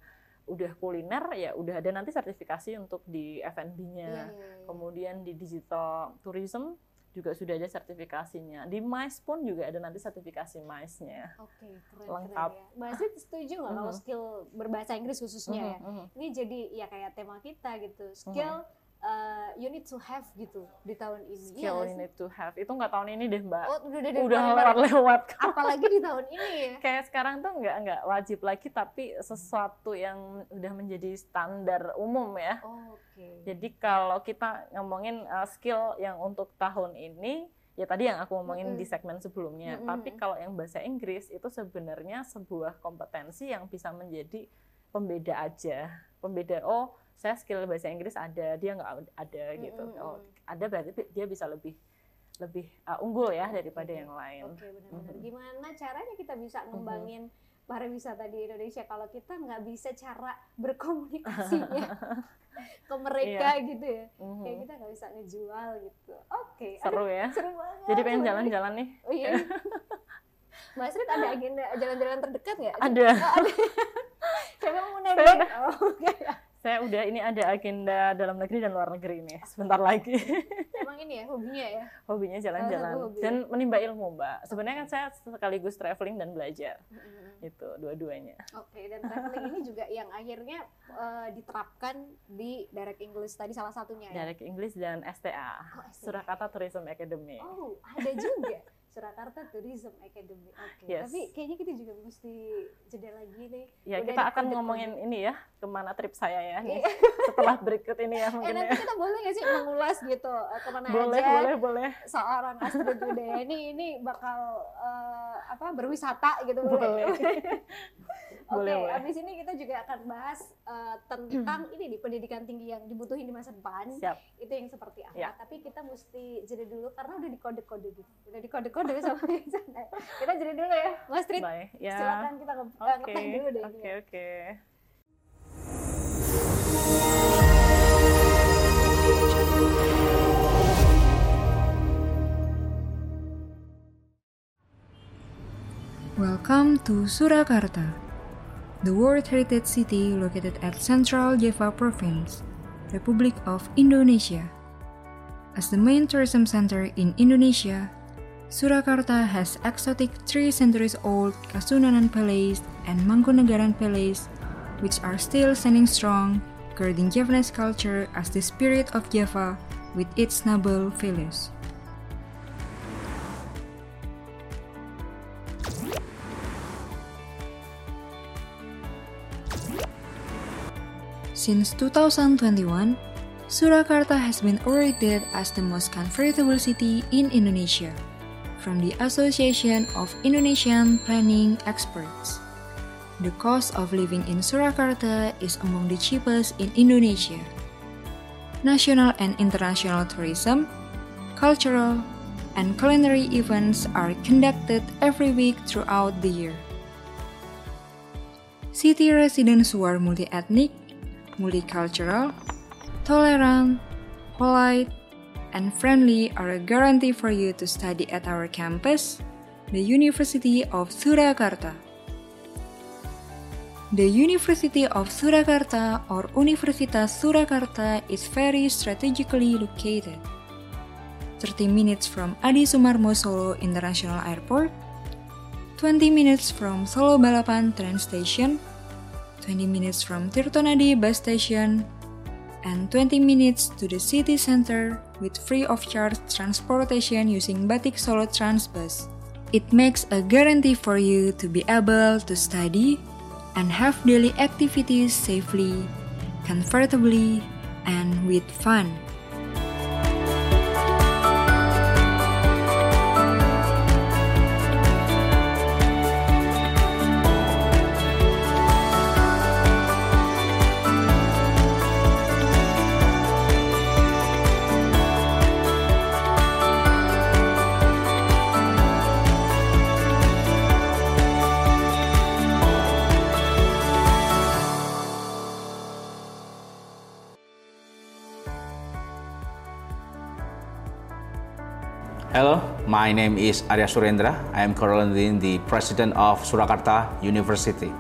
udah kuliner ya udah ada nanti sertifikasi untuk di F&B-nya. Iya, iya, iya. Kemudian di digital tourism juga sudah ada sertifikasinya. Di MICE pun juga ada nanti sertifikasi MICE-nya. Oke, keren, Lengkap. keren ya. Mbak Astrid setuju nggak kalau Mhm. skill berbahasa Inggris khususnya ya? Mhm, mhm. Ini jadi ya kayak tema kita gitu. Skill uh, you need to have gitu di tahun ini. Iya Skill nggak you need to have. Itu nggak tahun ini deh mbak. Oh, udah, udah, udah, kemarin- lewat-lewat. Apalagi di tahun ini ya. Kayak sekarang tuh nggak nggak wajib lagi, tapi sesuatu yang udah menjadi standar umum ya. Oh, Oke. Jadi kalau kita ngomongin uh, skill yang untuk tahun ini, ya tadi yang aku ngomongin Mm-mm. di segmen sebelumnya. Mm-mm. Tapi kalau yang bahasa Inggris itu sebenarnya sebuah kompetensi yang bisa menjadi pembeda aja. Pembeda, oh saya skill bahasa Inggris ada, dia nggak ada gitu. Mm-mm. Oh ada berarti dia bisa lebih lebih uh, unggul ya daripada Oke. yang lain. Oke, benar-benar. Mhm. Gimana caranya kita bisa ngembangin pariwisata di Indonesia kalau kita nggak bisa cara berkomunikasinya ke mereka gitu ya? Mhm. Kayak kita nggak bisa ngejual gitu. Oke, aduh, Seru ya. seru banget. Jadi pengen jalan-jalan nih. Oh iya. Mbak Astrid ada agenda jalan-jalan terdekat nggak? Ada. Oh, ada. Siapa mau udah. Oh, oke. Saya udah ini ada agenda dalam negeri dan luar negeri nih. Sebentar lagi. Emang ini ya hobinya ya? Hobinya jalan-jalan hobi. dan menimba ilmu, Mbak. Sebenarnya kan saya sekaligus traveling dan belajar. Mm-mm. Itu dua-duanya. Oke, dan traveling ini juga yang akhirnya eh, diterapkan di Direct English tadi salah satunya ya? Direct English dan STA. Oh, STA. Surakarta Tourism Academy. Oh, ada juga Surakarta Tourism Academy. Oke, Yes. tapi kayaknya kita juga mesti jeda lagi nih. Ya, Udah kita akan ngomongin ini ya, ke mana trip saya ya nih. Iya. Setelah berikut ini ya Eh mungkin nanti ya. kita boleh nggak sih mengulas gitu eh, ke mana Boleh, aja boleh, boleh. seorang Astrid Widayani ini bakal eh, apa berwisata gitu Boleh. Oke, Boleh, boleh. abis ini kita juga akan bahas eh, tentang ini nih pendidikan tinggi yang dibutuhin di masa depan. Siap. Itu yang seperti apa? Ya. Tapi kita mesti jeda dulu karena udah dikode-kode gitu. Udah dikode-kode sama sana. Kita jeda dulu ya, Mas Trit. Bye. Ya. Silakan kita nge- Oke. ngetek dulu deh. Oke, oke. Welcome to Surakarta, the World Heritage City located at Central Java Province, Republic of Indonesia. As the main tourism center in Indonesia, Surakarta has exotic three centuries old Kasunanan Palace and Mangkunegaran Palace, which are still standing strong, guarding Javanese culture as the spirit of Java with its noble values. Since 2021, Surakarta has been awarded as the most comfortable city in Indonesia from the Association of Indonesian Planning Experts. The cost of living in Surakarta is among the cheapest in Indonesia. National and international tourism, cultural, and culinary events are conducted every week throughout the year. City residents who are multi-ethnic, multicultural, tolerant, polite, and friendly are a guarantee for you to study at our campus, the University of Surakarta. The University of Surakarta or Universitas Surakarta is very strategically located. 30 minutes from Adi Sumarmo Solo International Airport, 20 minutes from Solo Balapan train station, 20 minutes from Tirtonadi bus station, and 20 minutes to the city center with free of charge transportation using Batik Solo Transbus. It makes a guarantee for you to be able to study and have daily activities safely, comfortably, and with fun. My name is Arya Surendra. I am currently the president of Surakarta University.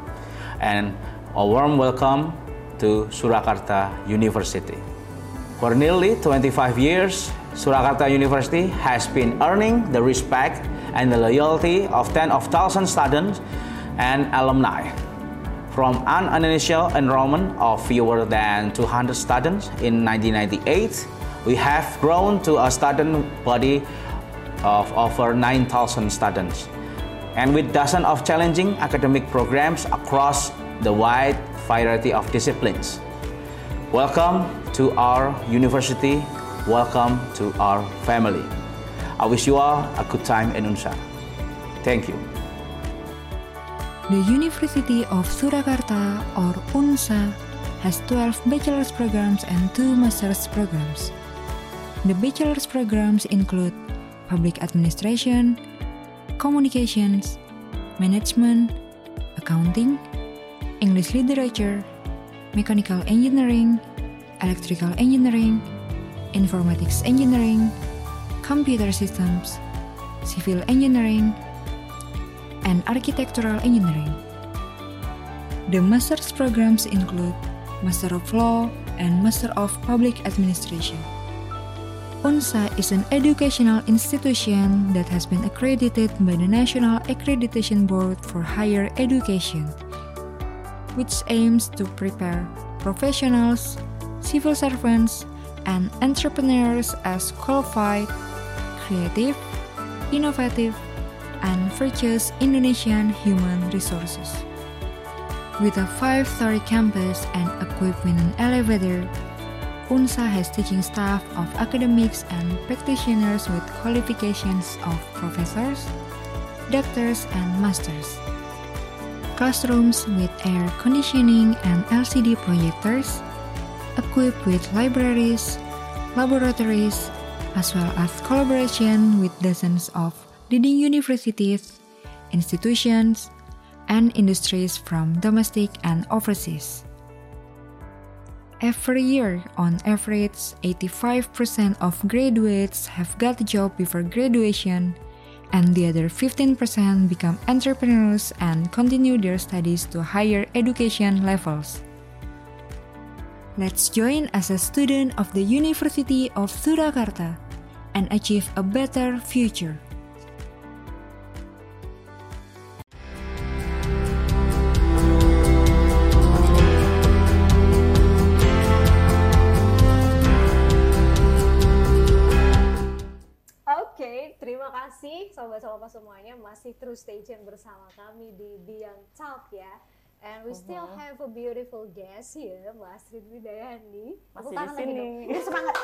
And a warm welcome to Surakarta University. For nearly 25 years, Surakarta University has been earning the respect and the loyalty of tens of thousands students and alumni. From an initial enrollment of fewer than 200 students in 1998, we have grown to a student body of over 9,000 students. And with dozens of challenging academic programs across the wide variety of disciplines. Welcome to our university. Welcome to our family. I wish you all a good time in UNSA. Thank you. The University of Surakarta or UNSA has 12 bachelor's programs and 2 master's programs. The bachelor's programs include public administration, communications, management, accounting, English literature, mechanical engineering, electrical engineering, informatics engineering, computer systems, civil engineering, and architectural engineering. The master's programs include Master of Law and Master of Public Administration. UNSA is an educational institution that has been accredited by the National Accreditation Board for Higher Education, which aims to prepare professionals, civil servants, and entrepreneurs as qualified, creative, innovative, and virtuous Indonesian human resources. With a five-story campus and equipped with an elevator, UNSA has teaching staff of academics and practitioners with qualifications of professors, doctors, and masters. Classrooms with air conditioning and LCD projectors, equipped with libraries, laboratories, as well as collaboration with dozens of leading universities, institutions, and industries from domestic and overseas. Every year, on average, 85% of graduates have got a job before graduation, and the other 15% become entrepreneurs and continue their studies to higher education levels. Let's join as a student of the University of Surakarta and achieve a better future. Kasih sobat-sobat semuanya masih terus stay tune bersama kami di Beyond Talk ya. And we still have a beautiful guest here, Mbak Astrid Widayani. Masih di lagi sini. Ini semangat.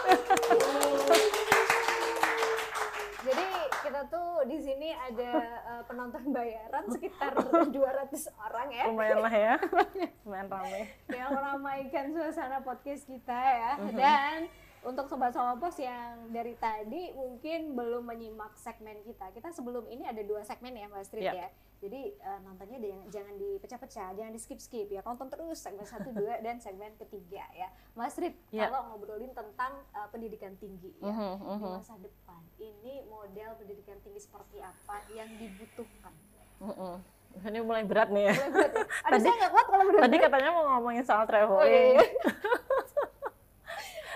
Jadi kita tuh di sini ada uh, penonton bayaran sekitar 200 orang ya. Lumayan lah ya. Lumayan rame. yang meramaikan suasana podcast kita ya. Dan untuk sobat Solopos yang dari tadi mungkin belum menyimak segmen kita, kita sebelum ini ada dua segmen ya Mbak Astrid Iya. ya. Jadi eh, nontonnya jangan, jangan dipecah-pecah, jangan di skip-skip ya. Tonton terus segmen satu, dua dan segmen ketiga ya. Mbak Astrid, Iya. kalau ngobrolin tentang eh, pendidikan tinggi ya Mhm, di mhm. masa depan, ini model pendidikan tinggi seperti apa yang dibutuhkan? Mm-mm. Ini mulai berat nih ya. Aduh, saya nggak kuat kalau bener Tadi katanya mau ngomongin soal Oh iya, traveling. iya.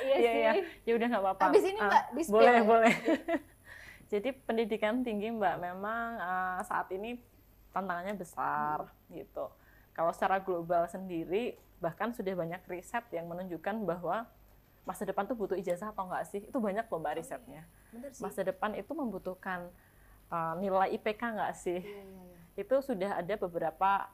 iya Iya, sih. iya. Ya udah nggak apa-apa. Habis ini, Ah, Mbak, di-spill boleh, ya. boleh. Jadi pendidikan tinggi Mbak memang ah, saat ini tantangannya besar Hmm. gitu. Kalau secara global sendiri bahkan sudah banyak riset yang menunjukkan bahwa masa depan tuh butuh ijazah atau enggak sih? Itu banyak loh Mbak risetnya. Bener sih. Masa depan itu membutuhkan ah, nilai IPK enggak sih? Iya, iya, iya. Itu sudah ada beberapa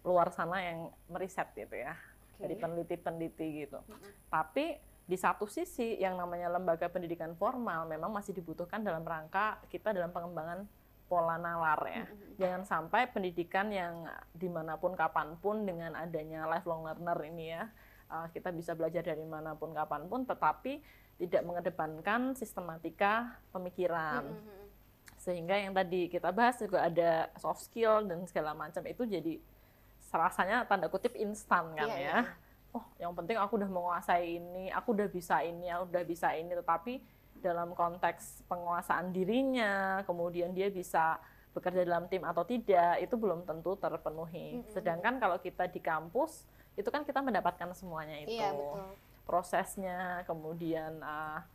luar sana yang meriset gitu ya Oke. dari peneliti-peneliti gitu. Tapi di satu sisi yang namanya lembaga pendidikan formal memang masih dibutuhkan dalam rangka kita dalam pengembangan pola nalar ya. Jangan sampai pendidikan yang di mana pun kapan pun dengan adanya lifelong learner ini ya uh, kita bisa belajar dari mana pun kapan pun, tetapi tidak mengedepankan sistematika pemikiran sehingga yang tadi kita bahas juga ada soft skill dan segala macam itu jadi rasanya tanda kutip instan kan Iya, ya. iya. Oh, yang penting aku udah menguasai ini, aku udah bisa ini, aku udah bisa ini, tetapi dalam konteks penguasaan dirinya, kemudian dia bisa bekerja dalam tim atau tidak, itu belum tentu terpenuhi. Sedangkan kalau kita di kampus, itu kan kita mendapatkan semuanya itu Iya, betul. prosesnya, kemudian uh,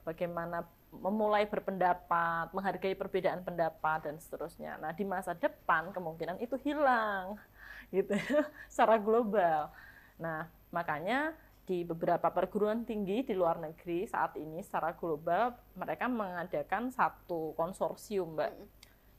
bagaimana memulai berpendapat, menghargai perbedaan pendapat dan seterusnya. Nah, di masa depan kemungkinan itu hilang gitu secara global. Nah, makanya di beberapa perguruan tinggi di luar negeri saat ini secara global mereka mengadakan satu konsorsium, Mbak.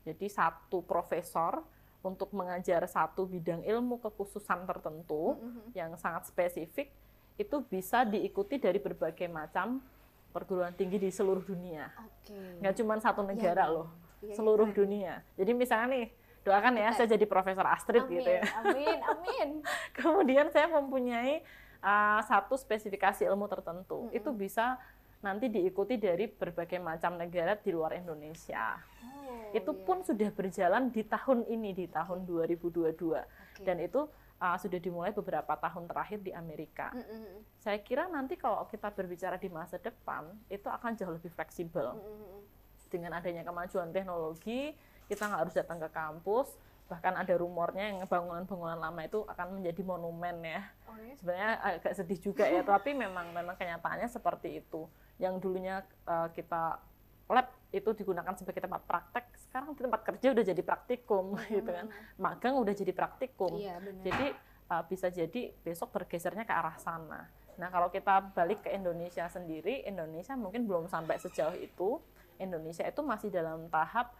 Jadi satu profesor untuk mengajar satu bidang ilmu kekhususan tertentu mm -hmm. yang sangat spesifik itu bisa diikuti dari berbagai macam perguruan tinggi di seluruh dunia. Okay. Nggak cuma satu iya, negara ya, loh, ya, seluruh ya. dunia. Jadi misalnya nih, doakan ya saya jadi Profesor Astrid amin, gitu ya. Amin, amin. Kemudian saya mempunyai uh, satu spesifikasi ilmu tertentu. Mm -hmm. Itu bisa nanti diikuti dari berbagai macam negara di luar Indonesia. Oh, itu yeah. pun sudah berjalan di tahun ini di tahun 2022 okay. dan itu uh, sudah dimulai beberapa tahun terakhir di Amerika. Mm -hmm. Saya kira nanti kalau kita berbicara di masa depan itu akan jauh lebih fleksibel. Mm -hmm. Dengan adanya kemajuan teknologi, kita nggak harus datang ke kampus, bahkan ada rumornya yang bangunan-bangunan lama itu akan menjadi monumen ya. Oh, iya? Sebenarnya agak sedih juga ya, tapi memang memang kenyataannya seperti itu yang dulunya uh, kita lab itu digunakan sebagai tempat praktek, sekarang di tempat kerja udah jadi praktikum hmm. gitu kan. Magang udah jadi praktikum. Iya, Jadi uh, bisa jadi besok bergesernya ke arah sana. Nah, kalau kita balik ke Indonesia sendiri, Indonesia mungkin belum sampai sejauh itu. Indonesia itu masih dalam tahap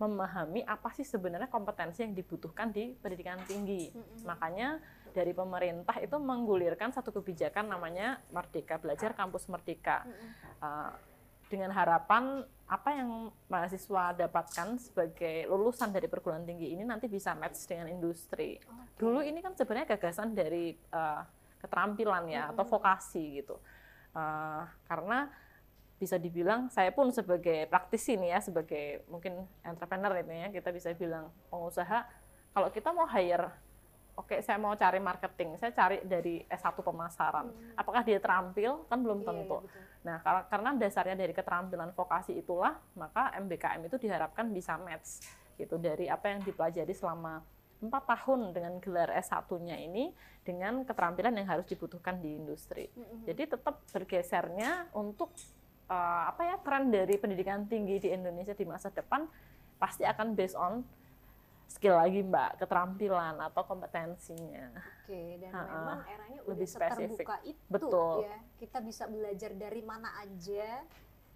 memahami apa sih sebenarnya kompetensi yang dibutuhkan di pendidikan tinggi. Mm-hmm. Makanya dari pemerintah itu menggulirkan satu kebijakan namanya Merdeka Belajar Kampus Merdeka. Mm-hmm. Uh, dengan harapan apa yang mahasiswa dapatkan sebagai lulusan dari perguruan tinggi ini nanti bisa match dengan industri. Okay. Dulu ini kan sebenarnya gagasan dari uh, keterampilan ya mm-hmm. atau vokasi gitu. Uh, karena bisa dibilang saya pun sebagai praktisi nih ya sebagai mungkin entrepreneur itu ya kita bisa bilang pengusaha kalau kita mau hire oke okay, saya mau cari marketing saya cari dari S1 pemasaran hmm. apakah dia terampil kan belum iya, tentu iya, iya, nah karena dasarnya dari keterampilan vokasi itulah maka MBKM itu diharapkan bisa match gitu dari apa yang dipelajari selama empat tahun dengan gelar S1-nya ini dengan keterampilan yang harus dibutuhkan di industri. Mm -hmm. Jadi tetap bergesernya untuk uh, apa ya tren dari pendidikan tinggi di Indonesia di masa depan pasti akan based on skill lagi mbak keterampilan atau kompetensinya. Oke dan ha -ha. memang eranya udah lebih spesifik. itu Betul. ya kita bisa belajar dari mana aja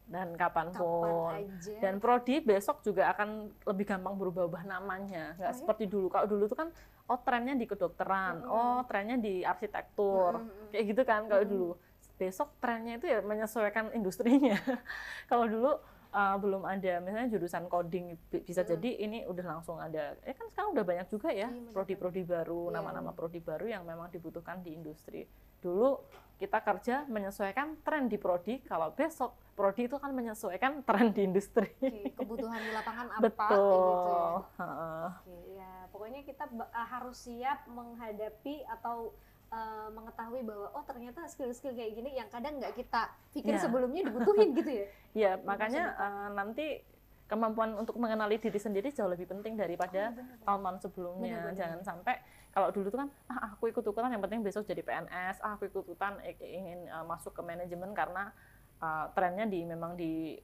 dan kapan pun. Kapan aja. Dan prodi besok juga akan lebih gampang berubah-ubah namanya, nggak oh, ya? seperti dulu. Kalau dulu tuh kan, oh trennya di kedokteran, mm -hmm. oh trennya di arsitektur, mm -hmm. kayak gitu kan kalau mm -hmm. dulu besok trennya itu ya menyesuaikan industrinya. Kalau dulu uh, belum ada misalnya jurusan coding bisa hmm. jadi ini udah langsung ada. Ya kan sekarang udah banyak juga ya iya, prodi-prodi baru, iya. nama-nama yeah. prodi baru yang memang dibutuhkan di industri. Dulu kita kerja menyesuaikan tren di prodi, kalau besok prodi itu kan menyesuaikan tren di industri. Oke, kebutuhan di lapangan apa Betul. gitu ya. Oke, ya pokoknya kita harus siap menghadapi atau uh, mengetahui bahwa oh ternyata skill-skill kayak gini yang kadang nggak kita pikir yeah. sebelumnya dibutuhin gitu ya. Iya, makanya uh, nanti kemampuan untuk mengenali diri sendiri jauh lebih penting daripada oh, tahun-tahun sebelumnya. Bener, bener. Jangan sampai kalau dulu tuh kan ah aku ikut ikutan yang penting besok jadi PNS, ah aku ikut ikutan ingin uh, masuk ke manajemen karena uh, trennya di memang di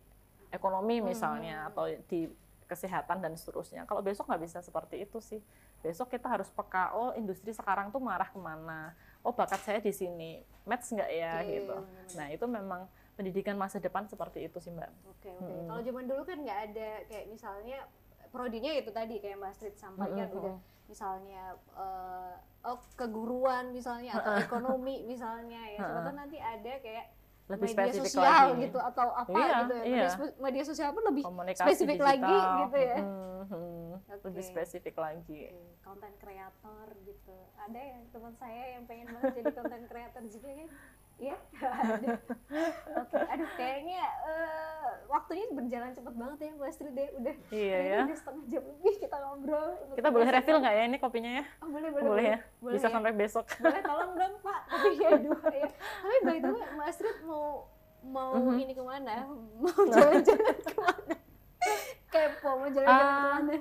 ekonomi misalnya hmm. atau di kesehatan dan seterusnya. Kalau besok nggak bisa seperti itu sih. Besok kita harus peka, oh industri sekarang tuh marah ke mana? Oh bakat saya di sini, match nggak ya okay, gitu. Nah itu memang pendidikan masa depan seperti itu sih mbak. Oke okay, oke. Okay. Hmm. Kalau zaman dulu kan nggak ada kayak misalnya prodinya itu tadi kayak Mbak Astrid sampaikan -hmm. udah misalnya uh, oh keguruan misalnya atau ekonomi misalnya ya. Sebetulnya nanti ada kayak lebih media spesifik sosial lagi. gitu atau apa iya, gitu ya. Iya. Media, media sosial pun lebih Komunikasi spesifik digital. lagi gitu ya. Hmm, hmm, okay. Lebih spesifik lagi. Konten okay. kreator gitu. Ada ya teman saya yang pengen banget jadi konten kreator juga kan. Iya. Oke, okay. aduh kayaknya uh, waktunya berjalan cepet banget ya Mbak Astrid deh. Udah iya, ya. udah setengah jam lebih kita ngobrol. Kita boleh refill nggak ya ini kopinya ya? Oh, boleh, boleh. Boleh ya? Boleh, Bisa ya. sampai besok. Boleh, tolong dong Pak. Tapi ya dua ya. Tapi by the way, Mbak Astrid mau mau mm -hmm. ini ke mana? Mau jalan-jalan ke mana? Kepo, mau jalan-jalan uh, ke mana?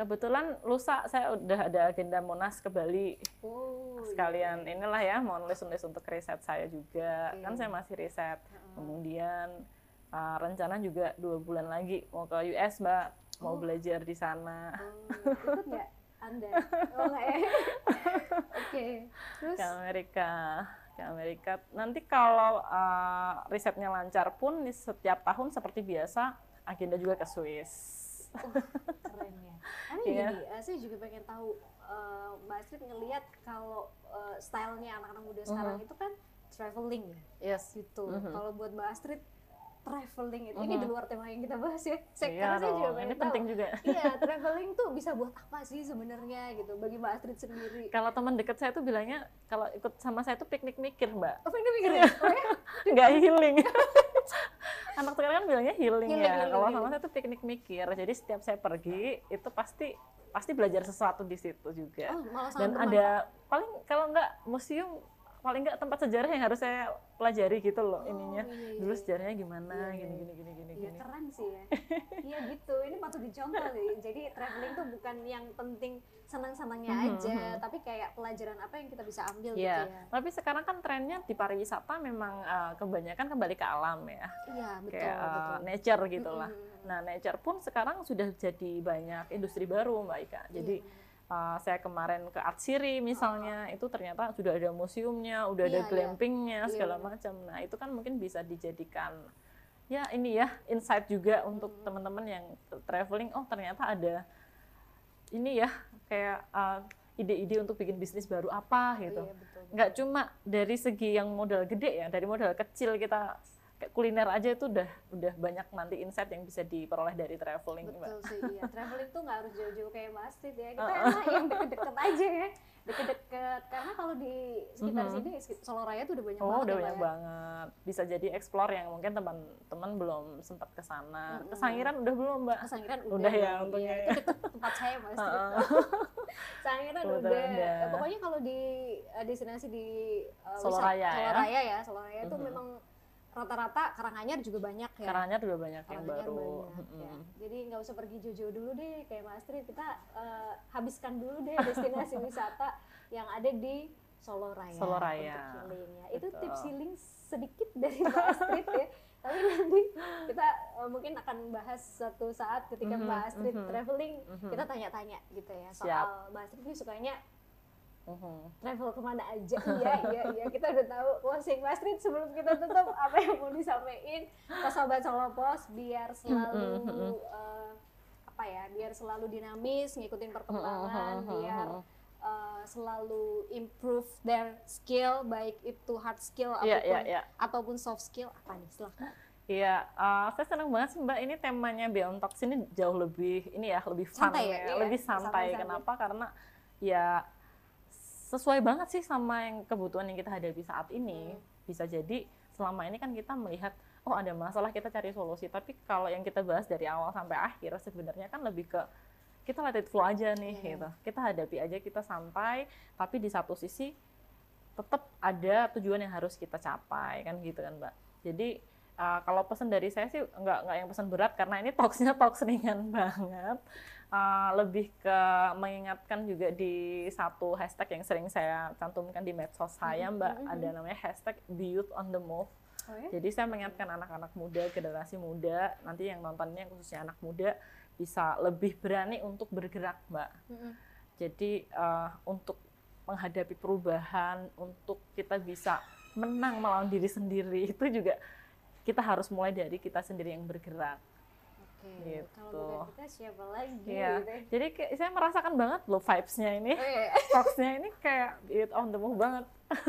Kebetulan lusa saya udah ada agenda Monas ke Bali. Oh, Sekalian iya. inilah ya, mau nulis-nulis untuk riset saya juga. Okay. Kan saya masih riset. -huh. Kemudian uh, rencana juga dua bulan lagi mau ke US mbak mau Oh. belajar di sana Oh, ikut anda? Oh ya? Oke. Terus ke Amerika ke Amerika nanti kalau uh, risetnya lancar pun setiap tahun seperti biasa agenda juga ke Swiss keren ya. Tapi Iya. gini, eh, saya juga pengen tahu eh, Mbak Astrid ngelihat kalau eh, stylenya anak-anak muda sekarang itu kan traveling ya, yes gitu. Mhm. Kalau buat Mbak Astrid traveling itu ini di luar tema yang kita bahas ya. Saya, Iya saya juga pengen ini tahu. penting juga. Iya, traveling tuh bisa buat apa sih sebenarnya gitu bagi Mbak Astrid sendiri. kalau teman dekat saya tuh bilangnya kalau ikut sama saya tuh piknik mikir mbak Apa yang mikir ya? Oh ya? nggak healing anak sekarang kan bilangnya healing, Healing, ya. healing, kalau sama saya tuh piknik mikir. Jadi setiap saya pergi itu pasti pasti belajar sesuatu di situ juga. Oh, dan ada paling kalau nggak museum paling nggak tempat sejarah yang harus saya pelajari gitu loh ininya iya, iya, dulu iya. sejarahnya gimana Iya, iya, gini iya. gini gini gini gini keren sih ya. Iya gitu. Ini patut dicontoh sih. Jadi traveling tuh bukan yang penting senang-senangnya aja, tapi kayak pelajaran apa yang kita bisa ambil gitu Iya, ya. tapi sekarang kan trennya di pariwisata memang eh, kebanyakan kembali ke alam ya. Iya betul kayak uh, betul. nature gitu lah. Nah nature pun sekarang sudah jadi banyak industri baru mbak Ika. Jadi Iya. Uh, saya kemarin ke Art Siri misalnya itu ternyata sudah ada museumnya, udah ada Iya, iya. glampingnya Iya, segala macam. Nah itu kan mungkin bisa dijadikan ya ini ya insight juga untuk Hmm. teman-teman yang traveling. Oh ternyata ada ini ya kayak uh, ide-ide untuk bikin bisnis baru apa gitu Iya betul. nggak cuma dari segi yang modal gede ya dari modal kecil kita kayak kuliner aja itu udah udah banyak nanti insight yang bisa diperoleh dari traveling Mbak. Betul sih, iya. Traveling tuh nggak harus jauh-jauh kayak Mbak Astrid ya. Kita enak yang deket-deket aja ya. Deket-deket. Karena kalau di sekitar sini, Solo Raya tuh udah banyak oh banget udah ya, banyak Mbak ya. banget bisa jadi explore yang mungkin teman-teman belum sempat ke sana kesangiran udah belum mbak Sangiran udah. Udah ya, Bang. untungnya Iya, ya. itu tempat saya Mas. Sangiran Kebetulan udah. udah. Eh, Pokoknya kalau di eh, destinasi di eh, Solo Raya Solo ya. Raya ya, Solo Raya itu memang rata-rata Karanganyar juga banyak ya. Karanganyar juga banyak yang Karanganyar baru banyak, Mm-mm. ya. Jadi nggak usah pergi jauh-jauh dulu deh kayak Mas Astrid. Kita eh, habiskan dulu deh destinasi wisata yang ada di Solo Raya. Solo Raya. Untuk healing ya. Itu tips healing sedikit dari Mbak Astrid ya. Tapi nanti kita eh, mungkin akan bahas suatu saat ketika Mbak Astrid traveling kita tanya-tanya gitu ya soal Siap. Mbak Astrid ini sukanya Mhm. travel ke mana aja iya iya iya kita udah tahu closing Mas sebelum kita tutup apa yang mau disampaikan ke sobat Solo Pos biar selalu eh, apa ya biar selalu dinamis ngikutin perkembangan biar eh, selalu improve their skill baik itu hard skill Iya, ataupun iya, iya. ataupun soft skill apa nih silahkan Iya, eh, saya senang banget sih Mbak. Ini temanya Beyond Talks ini jauh lebih ini ya, lebih fun Santai ya, ya, iya. lebih santai. Santai-santai. Kenapa? Karena ya sesuai banget sih sama yang kebutuhan yang kita hadapi saat ini. Hmm. Bisa jadi selama ini kan kita melihat oh ada masalah kita cari solusi. Tapi kalau yang kita bahas dari awal sampai akhir sebenarnya kan lebih ke kita let it flow aja nih Iya. gitu. Kita hadapi aja kita santai, tapi di satu sisi tetap ada tujuan yang harus kita capai kan gitu kan mbak jadi uh, kalau pesan dari saya sih nggak nggak yang pesan berat karena ini talksnya talks ringan banget Uh, lebih ke mengingatkan juga di satu hashtag yang sering saya cantumkan di medsos saya mbak ada namanya hashtag the youth on the move oh ya jadi saya mengingatkan anak-anak muda, generasi muda, nanti yang nontonnya khususnya anak muda bisa lebih berani untuk bergerak, Mbak. Mm-mm. Jadi eh, untuk menghadapi perubahan, untuk kita bisa menang melawan diri sendiri itu juga kita harus mulai dari kita sendiri yang bergerak. Oke Gitu. kalau bukan kita siapa lagi Iya. gitu ya. Jadi kayak saya merasakan banget loh vibes-nya ini. Oh, iya. Talks-nya ini kayak it on the move banget.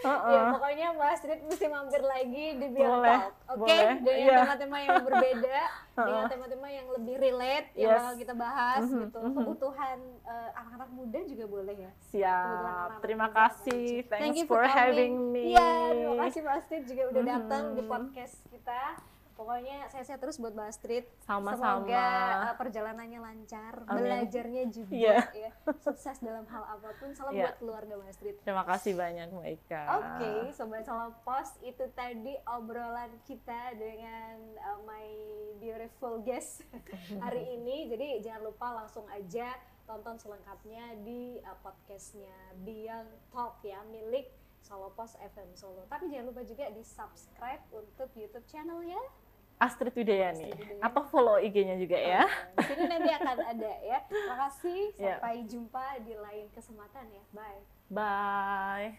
Ya, pokoknya Mbak Astrid mesti mampir lagi di Boleh, Talk. Oke, boleh. dengan Iya. tema-tema yang berbeda, dengan tema-tema yang lebih relate yang Yes. bakal kita bahas gitu. Kebutuhan eh, anak-anak muda juga boleh ya. Siap. anak-anak Terima muda kasih. Thanks Thank you for coming. having me. Iya, terima kasih Mbak Astrid juga udah datang di podcast kita. Pokoknya sehat-sehat terus buat Mbak Astrid. Sama-sama. Semoga eh, perjalanannya lancar, Amin. belajarnya juga Iya. ya. Sukses dalam hal apa pun. Salam Iya. buat keluarga Mbak Astrid. Terima kasih banyak Mbak Ika. Oke, Sobat Salam Pos, itu tadi obrolan kita dengan uh, my beautiful guest hari ini. Jadi jangan lupa langsung aja tonton selengkapnya di uh, podcastnya Beyond Talk ya, milik Solo Pos FM Solo. Tapi jangan lupa juga di subscribe untuk YouTube channelnya Astrid Widayani. Atau follow IG-nya juga ya. Oh, iya. Ini nanti akan ada ya. Terima kasih, ya. Sampai jumpa di lain kesempatan ya. Bye. Bye.